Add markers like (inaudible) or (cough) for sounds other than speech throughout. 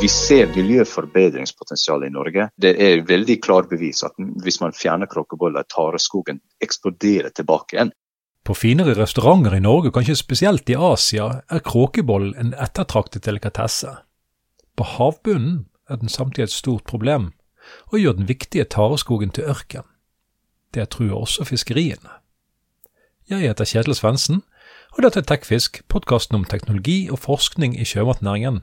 Vi ser miljøforbedringspotensial i Norge. Det er veldig klart bevis at hvis man fjerner kråkeboller, tareskogen eksploderer tilbake igjen. På finere restauranter i Norge, kanskje spesielt i Asia, er kråkebollen en ettertraktet delikatesse. På havbunnen er den samtidig et stort problem, og gjør den viktige tareskogen til ørken. Det truer også fiskeriene. Jeg heter Kjetil Svendsen, og dette er Tekfisk, podkasten om teknologi og forskning i sjømatnæringen.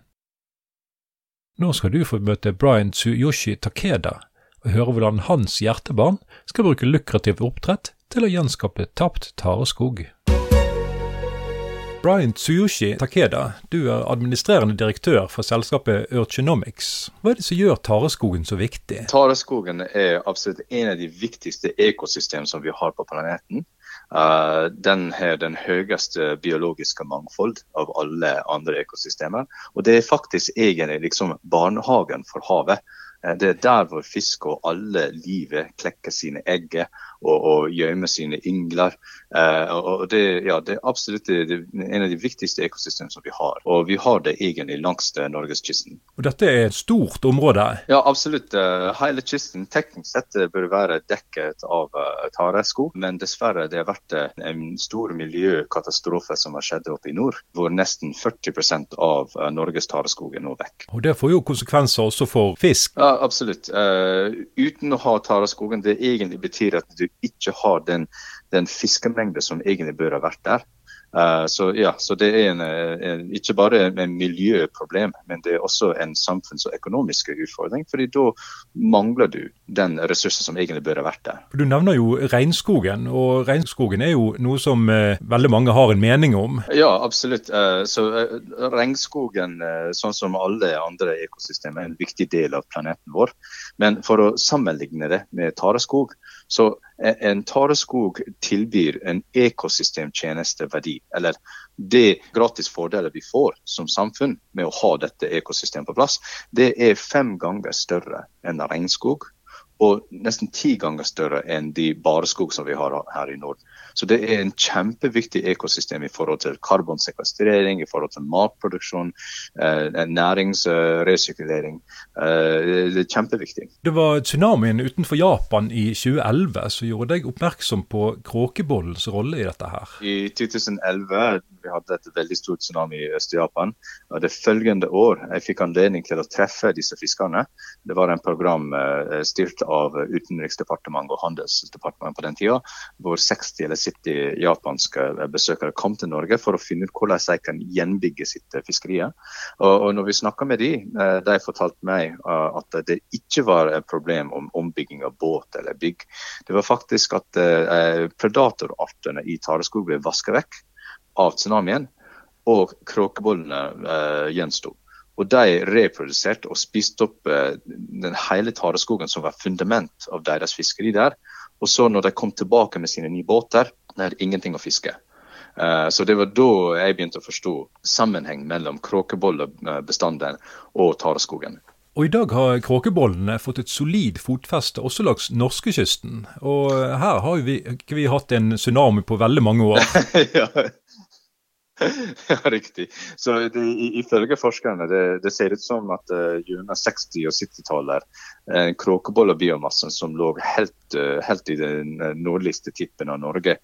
Nå skal du få møte Brian Tsuyoshi Takeda og høre hvordan hans hjertebarn skal bruke lukrativ oppdrett til å gjenskape tapt tareskog. Brian Tsuyoshi Takeda, du er administrerende direktør for selskapet Urchinomics. Hva er det som gjør tareskogen så viktig? Tareskogen er absolutt en av de viktigste ekosystem som vi har på planeten. Uh, den har den høyeste biologiske mangfold av alle andre ekosystemer. Og det er faktisk egentlig liksom barnehagen for havet. Uh, det er der hvor fisk og alle livet klekker sine egg og, gjemmer sine yngler. Uh, og det, ja, det, er absolutt det, det, en av de viktigste ekosystemene som vi har. Og vi har det egentlig langs norgeskysten. Og dette er et stort område? Ja, absolutt. hele kysten teknisk sett bør være dekket av tareskog, men dessverre det har vært en stor miljøkatastrofe som har skjedd oppe i nord, hvor nesten 40% av eh, Norges tareskog er nå vekk. Og Det får jo konsekvenser også for fisk? Ja, Absolutt. Uh, uten å ha tareskogen, det egentlig betyr at du ikke har den, den fiskemengde som egentlig bør ha vært der. Uh, så, ja, så det er en, en, ikke bare en miljøproblem, men det er også en samfunns- og økonomisk utfordring. fordi da mangler du den ressursen som egentlig ha vært der. Du nevner jo regnskogen, og regnskogen er jo noe som uh, veldig mange har en mening om? Ja, absolutt. Uh, så Regnskogen, sånn som alle andre ekosystemer, er en viktig del av planeten vår. Men for å sammenligne det med tareskog, så en tareskog tilbyr en ekosystemtjenesteverdi. Eller det gratis fordeler vi får som samfunn med å ha dette ekosystemet på plass, det er fem ganger større enn regnskog og nesten ti ganger større enn de bareskog som vi har her i nord. Så det er en kjempeviktig ekosystem i forhold til karbonsekvestrering, i forhold til matproduksjon, eh, næringsresirkulering. Eh, det er kjempeviktig. Det var tsunamien utenfor Japan i 2011 som gjorde deg oppmerksom på kråkebollens rolle i dette her. I 2011 vi hadde et veldig stort tsunami i Øst-Japan. Det følgende år jeg fikk anledning til å treffe disse fiskerne. Det var en program eh, styrt av Utenriksdepartementet og Handelsdepartementet på den tida, hvor 60 eller 70 japanske besøkere kom til Norge for å finne ut hvordan de kan gjenbygge sitt fiskeri. Og, og når vi snakka med de, eh, de fortalte meg eh, at det ikke var et problem om ombygging av båt eller bygg. Det var faktisk at predatorartene i tareskog ble vasket vekk av tsunamien, og kråkebollene eh, gjensto. Og De reproduserte og spiste opp eh, den hele tareskogen som var fundament av deres fiskeri der. Og så når de kom tilbake med sine nye båter, det hadde ingenting å fiske. Uh, så Det var da jeg begynte å forstå sammenheng mellom kråkebollebestanden og tareskogen. Og I dag har kråkebollene fått et solid fotfeste også langs norskekysten. Og her har vi vi hatt en tsunami på veldig mange år. (laughs) ja, ja, riktig. Så det, Ifølge forskerne det, det ser ut som at uh, gjennom 60- og 70-tallet uh, kråkebollebiomassen som lå helt, uh, helt, i den nordligste tippen av Norge,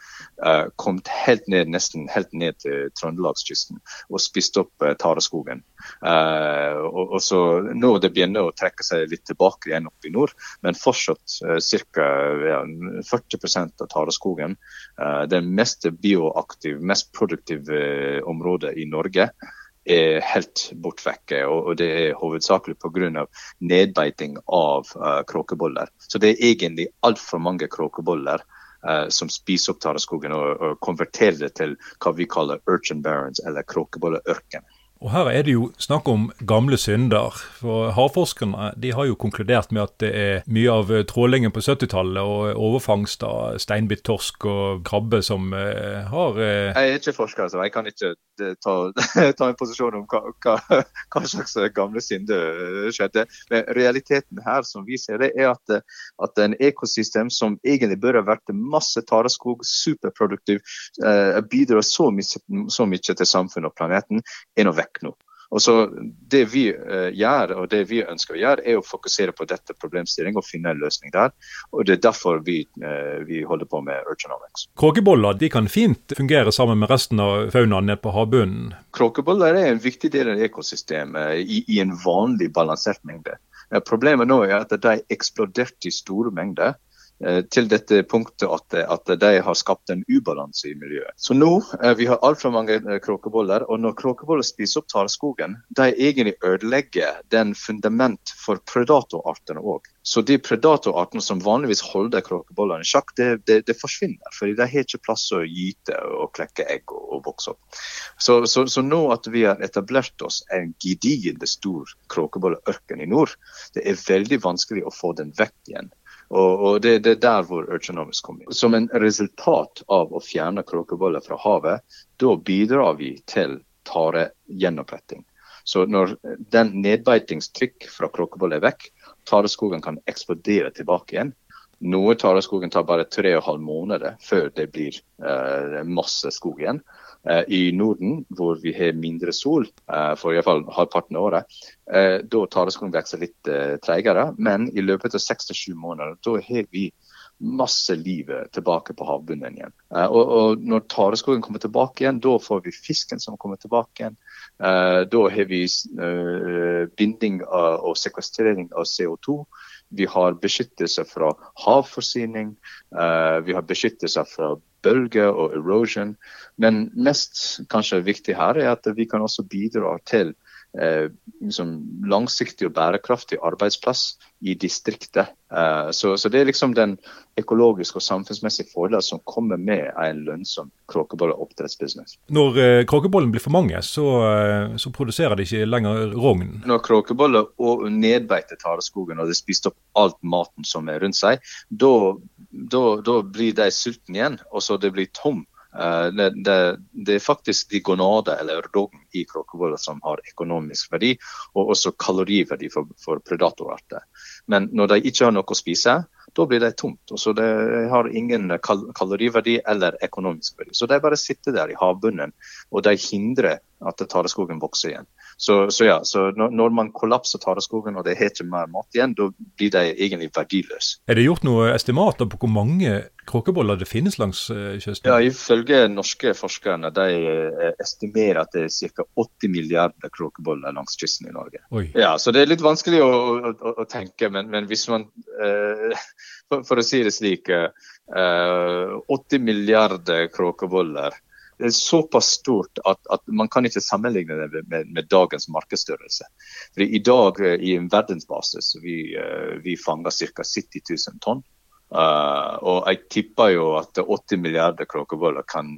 uh, kom helt ned, nesten helt ned til Trøndelagskysten og spiste opp uh, tareskogen. Og, og, så Nå det begynner å trekke seg litt tilbake igjen opp i nord, men fortsatt uh, ca. Ja, 40% av tareskogen. den mest bioaktive, mest produktive området i Norge er helt bortvekke. Og, det er hovedsakelig pga. nedbeiting av uh, kråkeboller. Så det er egentlig altfor mange kråkeboller uh, som spiser opp tareskogen og, og konverterer det til hva vi kaller urchin barons, eller kråkebolleørken. Og Her er det jo snakk om gamle synder. For Havforskerne de har jo konkludert med at det er mye av trålingen på 70-tallet og overfangst av steinbittorsk og krabbe som uh, har. Jeg er ikke forsker, så jeg kan ikke ta, (laughs) ta, en posisjon om hva, hva, (laughs) hva, slags gamle synder skjedde. Men realiteten her som vi ser det, er at, at en ekosystem som egentlig bør ha vært masse tareskog, superproduktiv, bidrar så mye, så mye til samfunnet og planeten, er nå vekk vekk nå. Og så Det vi uh, gjør, og det vi ønsker å gjøre, er å fokusere på dette problemstillingen og finne en løsning der. Og Det er derfor vi, uh, vi holder på med Urgenomics. Kråkeboller de kan fint fungere sammen med resten av faunaen nede på havbunnen? Kråkeboller er en viktig del av ekosystemet i, i en vanlig balansert mengde. Problemet nå er at de eksploderte i store mengder. Eh, til dette punktet at, at, de har skapt en ubalanse i miljøet. Så nå eh, vi har altfor mange eh, kråkeboller, og når kråkeboller spiser opp tareskogen, de egentlig ødelegger den fundament for predatorartene òg. Så de predatorartene som vanligvis holder kråkebollene i sjakk, det, det, det, forsvinner. fordi de har ikke plass å gyte og klekke egg og, og vokse opp. Så, så, så, nå at vi har etablert oss en gedigende stor kråkebolleørken i nord, det er veldig vanskelig å få den vekk igjen. Og, og det, det, er der hvor Urgenomics kommer inn. Som en resultat av å fjerne kråkeboller fra havet, da bidrar vi til taregjennoppretting. Så når den nedbeitingstrykk fra kråkeboller er vekk, tareskogen kan eksplodere tilbake igjen. Noe tareskogen tar bare tre og halv måneder før det blir eh, masse skog igjen. Eh, I Norden, hvor vi har mindre sol, eh, for iallfall halvparten av året, eh, da tareskogen vokser litt treigere. Men i løpet av seks til sju måneder, da har vi masse livet tilbake på havbunnen igjen. Og, og Når tareskogen kommer tilbake igjen, da får vi fisken som kommer tilbake igjen. Da har vi binding og sekvestrering av CO2. Vi har beskyttelse fra havforsyning. Vi har beskyttelse fra bølger og erosion. Men mest kanskje viktig her er at vi kan også bidra til eh, liksom langsiktig og bærekraftig arbeidsplass i distriktet. Eh, så, så, det er liksom den økologiske og samfunnsmessige fordelen som kommer med en lønnsom kråkebolleoppdrettsbusiness. Når eh, kråkebollen blir for mange, så, eh, så, produserer de ikke lenger rogn? Når kråkeboller og nedbeiter tareskogen og det spist opp alt maten som er rundt seg, da blir de sultne igjen, og så det blir tomt det, det, det, er faktisk de gonader eller rogn i kråkeboller som har økonomisk verdi, og også kaloriverdi for, for predatorarter. Men når de ikke har noe å spise, da blir de tomt. så det har ingen kal kaloriverdi eller økonomisk verdi. Så de bare sitter der i havbunnen, og de hindrer at tareskogen vokser igjen. Så, så, ja, så når, man kollapser tareskogen og det er ikke mer mat igjen, da blir de egentlig verdiløse. Er det gjort noen estimater på hvor mange kråkeboller det finnes langs uh, kysten? Ja, Ifølge norske forskerne de uh, estimerer at det er ca. 80 milliarder kråkeboller langs kysten i Norge. Oi. Ja, Så det er litt vanskelig å, å, å tenke, men, men, hvis man uh, (laughs) for, for, å si det slik 80 milliarder kråkeboller det er såpass stort at, at, man kan ikke sammenligne det med, med dagens markedsstørrelse. Fordi I dag eh, i en verdensbasis vi, eh, vi fanger ca. 70 000 tonn. Uh, og jeg tipper jo at 80 milliarder kråkeboller kan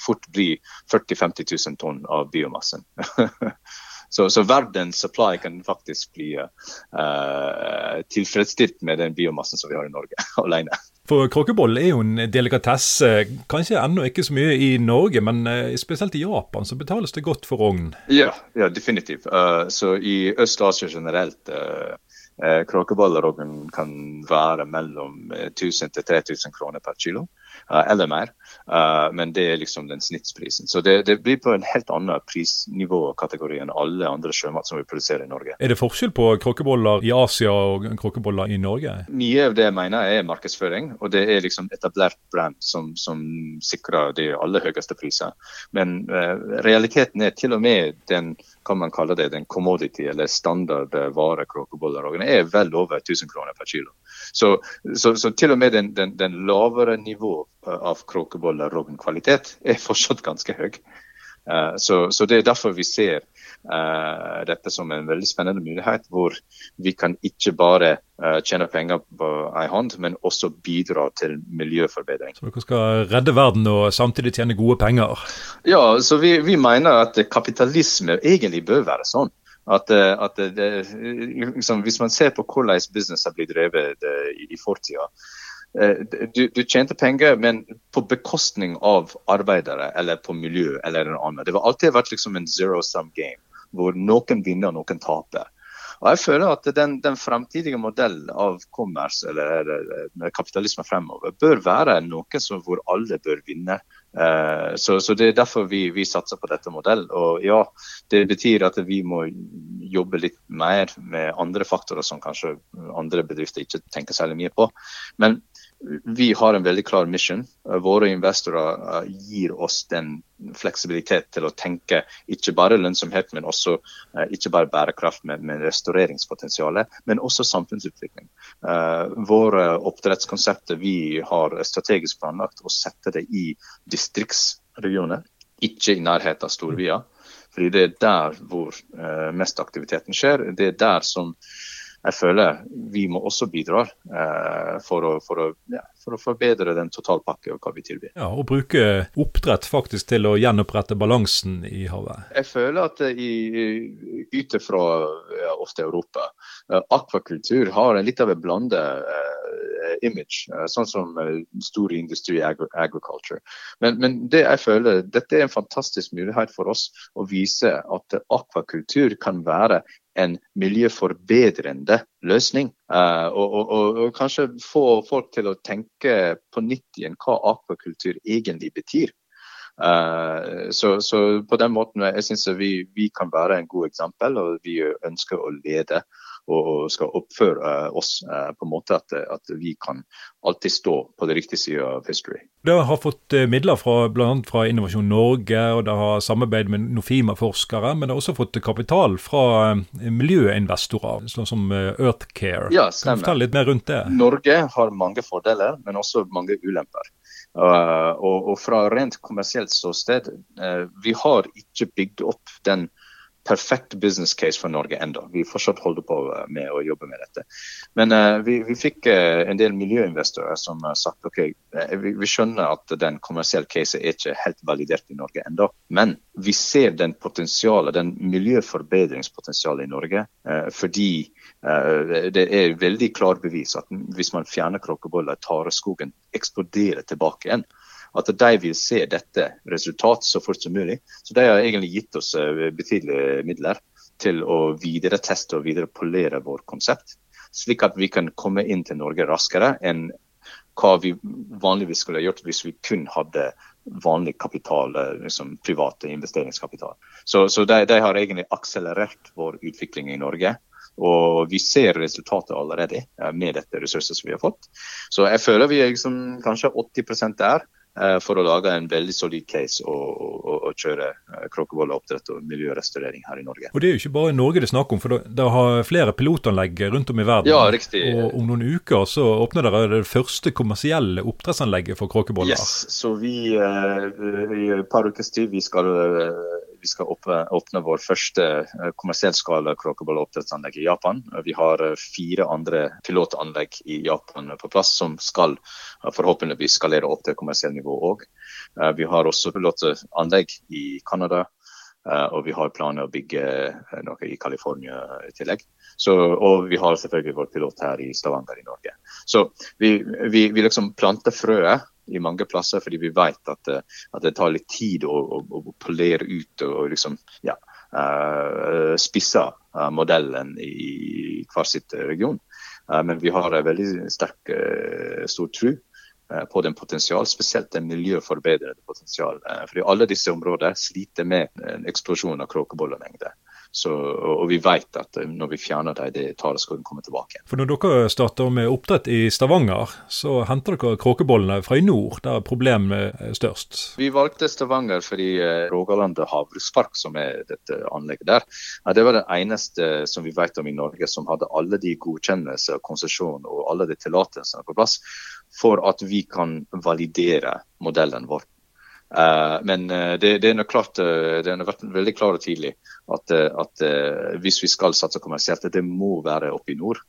fort bli 40 000-50 000 tonn av biomassen. (laughs) Så, så verdens supply kan faktisk bli uh, tilfredsstilt med den biomassen som vi har i Norge (laughs) alene. For kråkeboll er jo en delikatesse, kanskje ennå ikke så mye i Norge, men spesielt i Japan så betales det godt for rogn? Ja, ja definitivt. Uh, så i Øst-Asia generelt uh, Kråkebollerogn kan være mellom 1000 til 3000 kroner per kilo. Eh, eller mer. Eh, men det er liksom den snittsprisen. Så det, det blir på en helt annen prisnivåkategori enn alle andre sjømat som vi produserer i Norge. Er det forskjell på kråkeboller i Asia og kråkeboller i Norge? Mye av det jeg mener er markedsføring, og det er liksom etablert brand som, som sikrer de aller høyeste priser. Men uh, realiteten er til og med den kan man kalle det den commodity eller standard vare kråkeboller er vel over 1000 kroner per kilo. Så, så, så til og med den, den, den lavere nivå av kråkeboller kvalitet er fortsatt ganske høy. Uh, så, så, Det er derfor vi ser uh, dette som en veldig spennende mulighet, hvor vi kan ikke bare uh, tjene penger på en hånd, men også bidra til miljøforbedring. Så dere skal redde verden og samtidig tjene gode penger? Ja, så vi, vi mener at kapitalisme egentlig bør være sånn. At, at det, liksom, Hvis man ser på hvordan business har blitt drevet i, i fortida, Eh, du, du, tjente penger, men på bekostning av arbeidere eller på miljø eller noe annet. Det har alltid vært liksom en zero sum game, hvor noen vinner og noen taper. Og jeg føler at den, den fremtidige modellen av kommers eller, eller kapitalisme fremover bør være noe som, hvor alle bør vinne. Eh, så, så, Det er derfor vi, vi, satser på dette modell. Og ja, Det betyr at vi må jobbe litt mer med andre faktorer som kanskje andre bedrifter ikke tenker særlig mye på. Men vi har en veldig klar mission. Våre investorer eh, gir oss den fleksibilitet til å tenke ikke bare lønnsomhet, men også eh, ikke bare bærekraft, men, men restaureringspotensialet, men også samfunnsutvikling. Våre oppdrettskonsepter vi har strategisk planlagt å sette det i distriktsregioner, ikke i nærheten av storbyer. Fordi det er der hvor mest aktiviteten skjer. Det er der som jeg føler vi må også bidra eh, for, å, for, å, ja, for, å, forbedre den totalpakke og hva vi tilbyr. Ja, Og bruke oppdrett faktisk til å gjenopprette balansen i havet? Jeg føler at i, ut fra ja, ofte Europa, eh, akvakultur har litt av en blande eh, image, eh, sånn som eh, stor industri agri agriculture. Men, men, det jeg føler, dette er en fantastisk mulighet for oss å vise at akvakultur kan være en miljøforbedrende løsning. Og, og, og, kanskje få folk til å tenke på nytt igjen hva akvakultur egentlig betyr. Uh, så, så, på den måten jeg synes vi, vi kan være en god eksempel, og vi ønsker å lede og skal oppføre oss eh, på en måte at, at, vi kan alltid stå på det riktige sida av history. Dere har fått eh, midler fra bl.a. fra Innovasjon Norge, og dere har samarbeid med Nofima-forskere. Men dere har også fått kapital fra eh, miljøinvestorer, sånn som Earthcare. Ja, stemmer. Kan du fortelle litt mer rundt det? Norge har mange fordeler, men også mange ulemper. Uh, og, og, fra rent kommersielt ståsted, uh, vi har ikke bygd opp den perfekt business case for Norge enda. Vi fortsatt holder på eh, med å jobbe med dette. Men uh, vi, vi, fikk uh, en del miljøinvestorer som har sagt ok, vi, vi, skjønner at den kommersielle casen er ikke helt validert i Norge enda. Men vi ser den potensialet, den miljøforbedringspotensialet i Norge. Uh, fordi det er veldig klart bevis at hvis man fjerner kråkeboller, tareskogen eksploderer tilbake igjen at de vil se dette resultat så fort som mulig. Så de har egentlig gitt oss eh, betydelige midler til å videreteste og viderepolere vårt konsept. Slik at vi kan komme inn til Norge raskere enn hva vi vanligvis skulle gjort hvis vi kun hadde vanlig kapital, eh, liksom private investeringskapital. Så, så de, de, har egentlig akselerert vår utvikling i Norge. Og vi ser resultatet allerede eh, med dette ressurset som vi har fått. Så jeg føler vi er liksom, kanskje 80% der. Eh, for å lage en veldig solid case og, og, og kjøre Kråkevoll oppdrett og miljørestaurering her i Norge. Og Det er jo ikke bare Norge det er snakk om, for det har flere pilotanlegg rundt om i verden. Ja, riktig. Og Om noen uker så åpner dere det første kommersielle oppdrettsanlegget for kråkeboller. Yes, så vi eh, i et par ukers tid vi skal vi skal åpne, vår første kommersielt skala kråkeballoppdrettsanlegg i Japan. Vi har eh, fire andre pilotanlegg i Japan på plass som skal eh, forhåpentligvis skalere opp til kommersielt nivå òg. Vi har også pilotanlegg i Canada. Og vi har planer å bygge noe i California i tillegg. Så, og vi har selvfølgelig vår pilot her i Stavanger i Norge. Så vi, vi, vi liksom planter frøet i mange plasser, fordi vi vet at, eh, at det tar litt tid å, å, å polere ut og, liksom ja, uh, spisse modellen i hver sitt region. Uh, men vi har en veldig sterk, stor tro på den potensial, spesielt den miljøforbedrende potensial. Fordi alle disse områdene sliter med en eksplosjon av kråkebollemengde. Så, og vi vet at eh, når vi fjerner dem, det tallet skal komme tilbake. For Når dere starter med oppdrett i Stavanger, så henter dere kråkebollene fra i nord, der problemet er størst? Vi valgte Stavanger fordi eh, Rogaland havbrukspark, som er dette anlegget der, det var det eneste som vi vet om i Norge som hadde alle de godkjennelser, konsesjon og alle de tillatelsene på plass for at vi kan validere modellen vår. Uh, men uh, det, det, er nok klart, uh, det har vært veldig klart og tidlig at, at hvis vi skal satse kommersielt, det må være oppe i nord.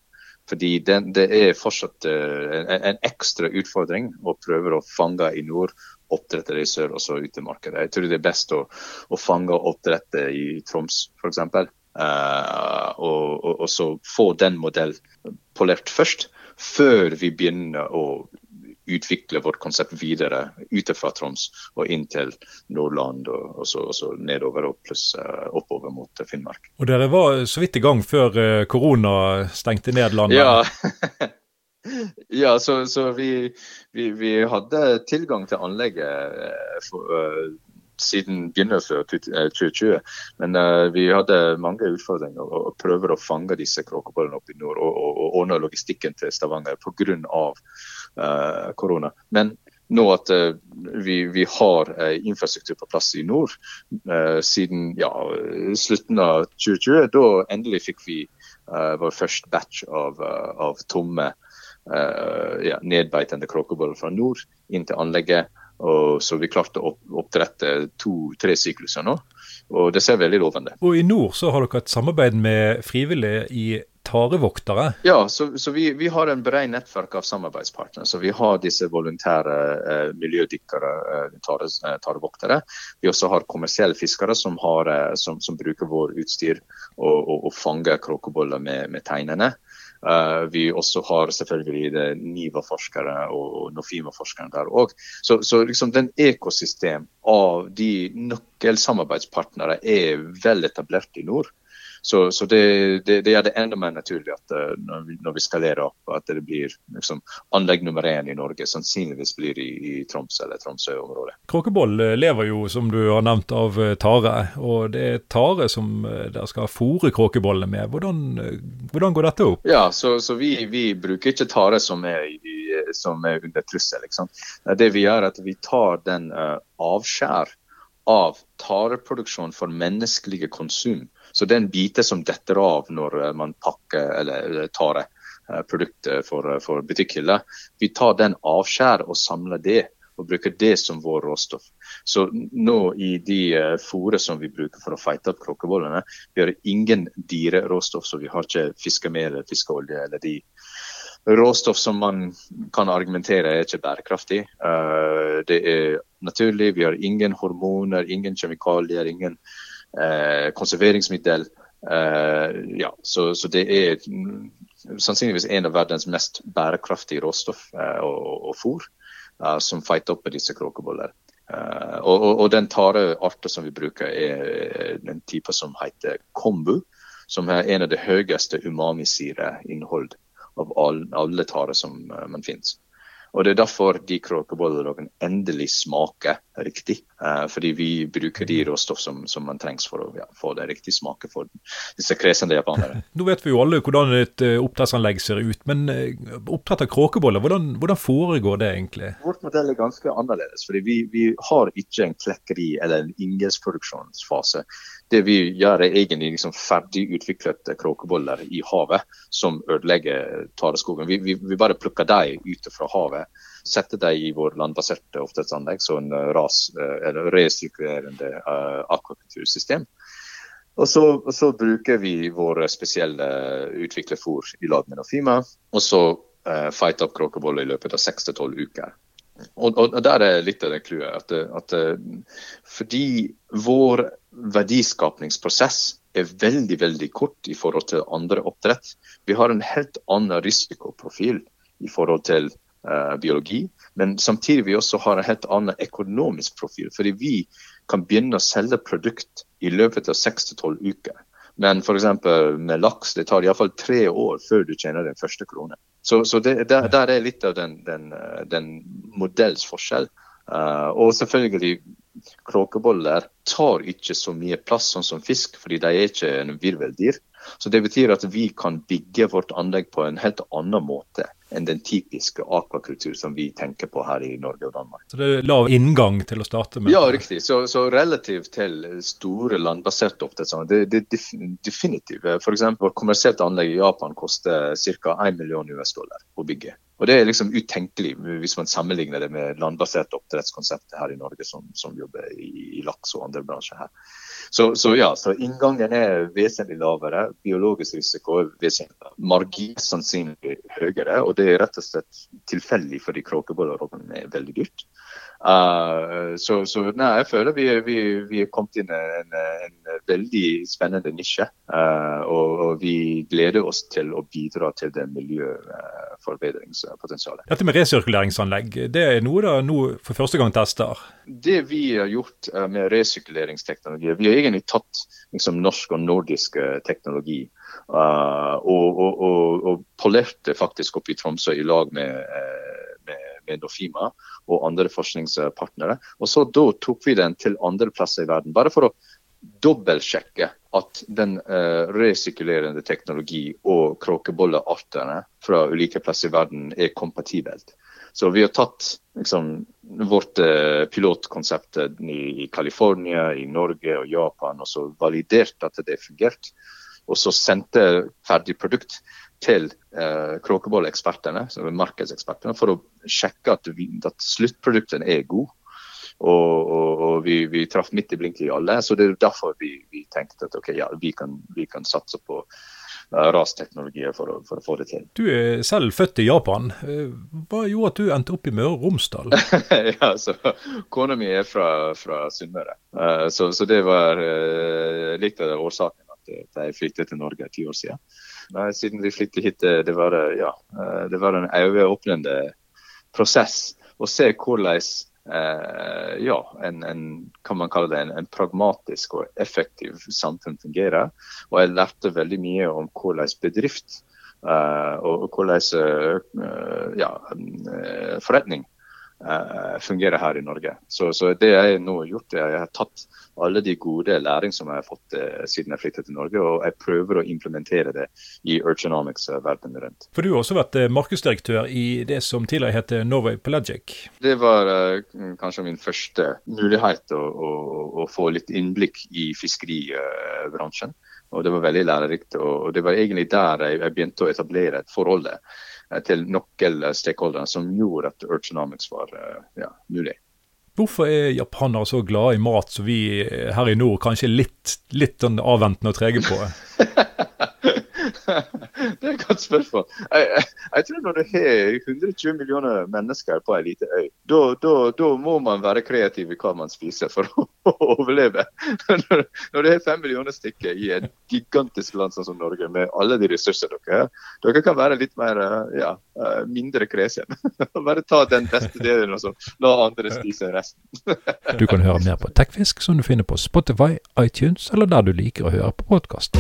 Fordi det, det er fortsatt en, en, ekstra utfordring å prøve å fange i nord, oppdrette det i sør og så ut i markedet. Jeg tror det er best å, å fange oppdrette i Troms f.eks. Uh, og, og, og så få den modellen polert først, før vi begynner å utvikle vårt konsept videre ut fra Troms og inn til Nordland, og, og, så, og så, nedover og pluss uh, oppover mot Finnmark. Og Dere var så vidt i gang før uh, korona stengte ned landet? Ja. (laughs) ja, så, så vi, vi, vi, hadde tilgang til anlegget for, siden begynnelsen av 2020. Men uh, vi hadde mange utfordringer og, og prøver å fange disse kråkebollene opp i nord og, og, og ordne logistikken til Stavanger pga. Korona. Men nå at uh, vi, vi, har uh, infrastruktur på plass i nord siden ja, slutten av 2020, da endelig fikk vi vår første batch av, av tomme ja, nedbeitende kråkeboller fra nord inn til anlegget. Og så vi klarte å oppdrette to-tre sykluser nå, og det ser veldig lovende Og I nord så har dere et samarbeid med frivillige i tarevoktere? Ja, så, så vi, vi, har en bred nettverk av samarbeidspartnere. Så Vi har disse volontære eh, miljødykkere, eh, tare, eh, tarevoktere. Vi også har kommersielle fiskere som, har, eh, som, som bruker vår utstyr og, og, og fanger kråkeboller med, med teinene. Uh, vi også har selvfølgelig NIVA-forskere og Nofima-forskere der òg. Så, så liksom den ekosystem av de nøkkelsamarbeidspartnere er vel etablert i nord. Så, så det, det, det, gjør det enda mer naturlig at uh, når, vi, når vi skalerer opp, at det blir liksom, anlegg nummer én i Norge. Sannsynligvis blir det i, i Troms eller Tromsø-området. Kråkeboll eh, lever jo, som du har nevnt, av eh, tare. Og det er tare som dere skal fòre kråkebollene med. Hvordan, hvordan, går dette opp? Ja, så, så vi, vi, bruker ikke tare som er, som er under trussel. Liksom. Det vi gjør, er at vi tar den uh, avskjær av tareproduksjon for menneskelige konsum. Så det er en bite som detter av når eh, man pakker eller tar produktet produkter for, eh, for butikkhyller. Vi tar den avskjær og samler det og bruker det som vår råstoff. Så nå i de fôret som vi bruker for å feite opp kråkebollene, vi har ingen dyreråstoff, så vi har ikke fiskemel eller fiskeolje eller de råstoff som man kan argumentere er ikke bærekraftig. Uh, det er naturlig, vi har ingen hormoner, ingen kjemikalier, ingen eh, konserveringsmiddel. Eh, ja, så, det er sannsynligvis en av verdens mest bærekraftige råstoff eh, og, og fôr eh, som fighter opp med disse kråkeboller. Og, og, og, den tarearten som vi bruker, er den type som heter kombu. Som er en av de høyeste umamisyreinnhold av alle tarer som uh, man finnes. Og Det er derfor de kråkebollene endelig smaker riktig. Eh, fordi vi bruker de råstoff som, som man trengs for å ja, få det riktige smaken for disse kresende japanere. (laughs) Nå vet vi jo alle hvordan et uh, oppdrettsanlegg ser ut, men uh, oppdrett av kråkeboller, hvordan, hvordan, foregår det egentlig? Vårt modell er ganske annerledes. fordi vi, vi har ikke en klekkeri eller en inngjelsproduksjonsfase det vi gjør, er egentlig liksom ferdigutviklede kråkeboller i havet som ødelegger tareskogen. Vi, vi, vi bare plukker dem ut fra havet, setter dem i vår landbaserte oppdrettsanlegg, som eh, eh, resirkulerende uh, akvakultursystem. Og så, og så, bruker vi våre spesielle utviklerfôr i lag med Nofima, og så uh, fighter opp kråkeboller i løpet av seks til tolv uker. Og, og, Der er litt av det clouet. At, at, fordi vår verdiskapningsprosess er veldig veldig kort i forhold til andre oppdrett. Vi har en helt annen risikoprofil i forhold til uh, biologi, men samtidig vi også har en helt annen økonomisk profil. Fordi vi kan begynne å selge produkt i løpet av 6-12 uker. Men f.eks. med laks det tar iallfall tre år før du tjener din første krone. Så, så det, der, der, er litt av den, den, den modells forskjell. Uh, og selvfølgelig kråkeboller tar ikke så mye plass sånn som fisk, fordi de er ikke en virveldyr. Så Det betyr at vi kan bygge vårt anlegg på en helt annen måte enn den typiske akvakultur som vi tenker på her i Norge og Danmark. Så det er lav inngang til å starte med? Ja, riktig. Så, så relativt til store landbaserte oppdrett, det, det er definitivt. F.eks. kommersielt anlegg i Japan koster ca. 1 million US dollar å bygge. Og Det er liksom utenkelig hvis man sammenligner det med landbaserte oppdrettskonseptet her i Norge, som, som jobber i, i, laks og andre bransjer her. Så, så, ja, så inngangen er vesentlig lavere. Biologisk risiko er vesentlig marginsannsynlig høyere. Og det er rett og slett tilfeldig fordi kråkebollerobben er veldig dyrt. Uh, så, så nei, jeg føler vi, vi, vi er kommet inn i en, en, veldig spennende nisje. Uh, og, og, vi gleder oss til å bidra til det miljøforbedringspotensialet. Dette med resirkuleringsanlegg, det er noe da nå for første gang tester? Det vi har gjort med resirkuleringsteknologi, vi har egentlig tatt liksom, norsk og nordisk teknologi uh, og, og, og, og polerte faktisk opp i Tromsø i lag med, med, Nofima og andre forskningspartnere. Og så Da tok vi den til andre plasser i verden, bare for å dobbeltsjekke at den uh, resirkulerende teknologi og kråkebolleartene fra ulike plasser i verden er kompatibelt. Så vi har tatt liksom, vårt uh, pilotkonsept i California, i Norge og Japan og så validert at det fungerte. Og så sendte ferdig produkt til eh, kråkebolleekspertene, markedsekspertene, for å sjekke at, vi, at sluttproduktene er gode. Og, og, og vi, vi, traff midt i blinken i alle. Så det er derfor vi, vi tenkte at okay, ja, vi, kan, vi kan satse på uh, rasteknologier for, for, å få det til. Du er selv født i Japan. Eh, hva gjorde at du endte opp i Møre og Romsdal? (laughs) ja, så Kona mi er fra, fra Sunnmøre, uh, så, så, det var litt av årsaken at jeg flyttet til Norge ti år siden. Nei, siden vi flyttet hit, det var, ja, det var en øyeåpnende prosess å se hvordan eh, ja, en, en, kan man kalle det en, en, pragmatisk og effektiv samfunn fungerer. Og jeg lærte veldig mye om hvordan bedrift eh, og, hvordan eh, ja, eh, forretning Eh, fungerer her i Norge. Så, så, det jeg nå har gjort, er at jeg har tatt alle de gode læring som jeg har fått eh, siden jeg flyttet til Norge, og jeg prøver å implementere det i Urgenomics eh, verden rundt. For Du har også vært eh, markedsdirektør i det som tidligere het Norway Pelagic? Det var eh, kanskje min første mulighet å, å, å få litt innblikk i fiskeribransjen. Og Det var veldig lærerikt. og Det var egentlig der jeg, begynte å etablere et forhold Eh, til nøkkelstakeholdere som gjorde at Urgenomics var eh, ja, mulig. Hvorfor er japanere så glade i mat som vi her i nord kanskje er litt, litt sånn avventende og trege på? (laughs) (laughs) det er et godt spørsmål. Jeg, jeg, jeg, tror når du har 120 millioner mennesker på en liten øy, da må man være kreativ i hva man spiser for å, (laughs) å overleve. Når, når du har fem millioner stykker i et gigantisk land som Norge, med alle de ressursene dere har, dere kan være litt mer, ja, mindre kresen. (laughs) Bare ta den beste delen og så la andre spise resten. du kan høre mer på Tekfisk, som du finner på Spotify, iTunes eller der du liker å høre på podkast.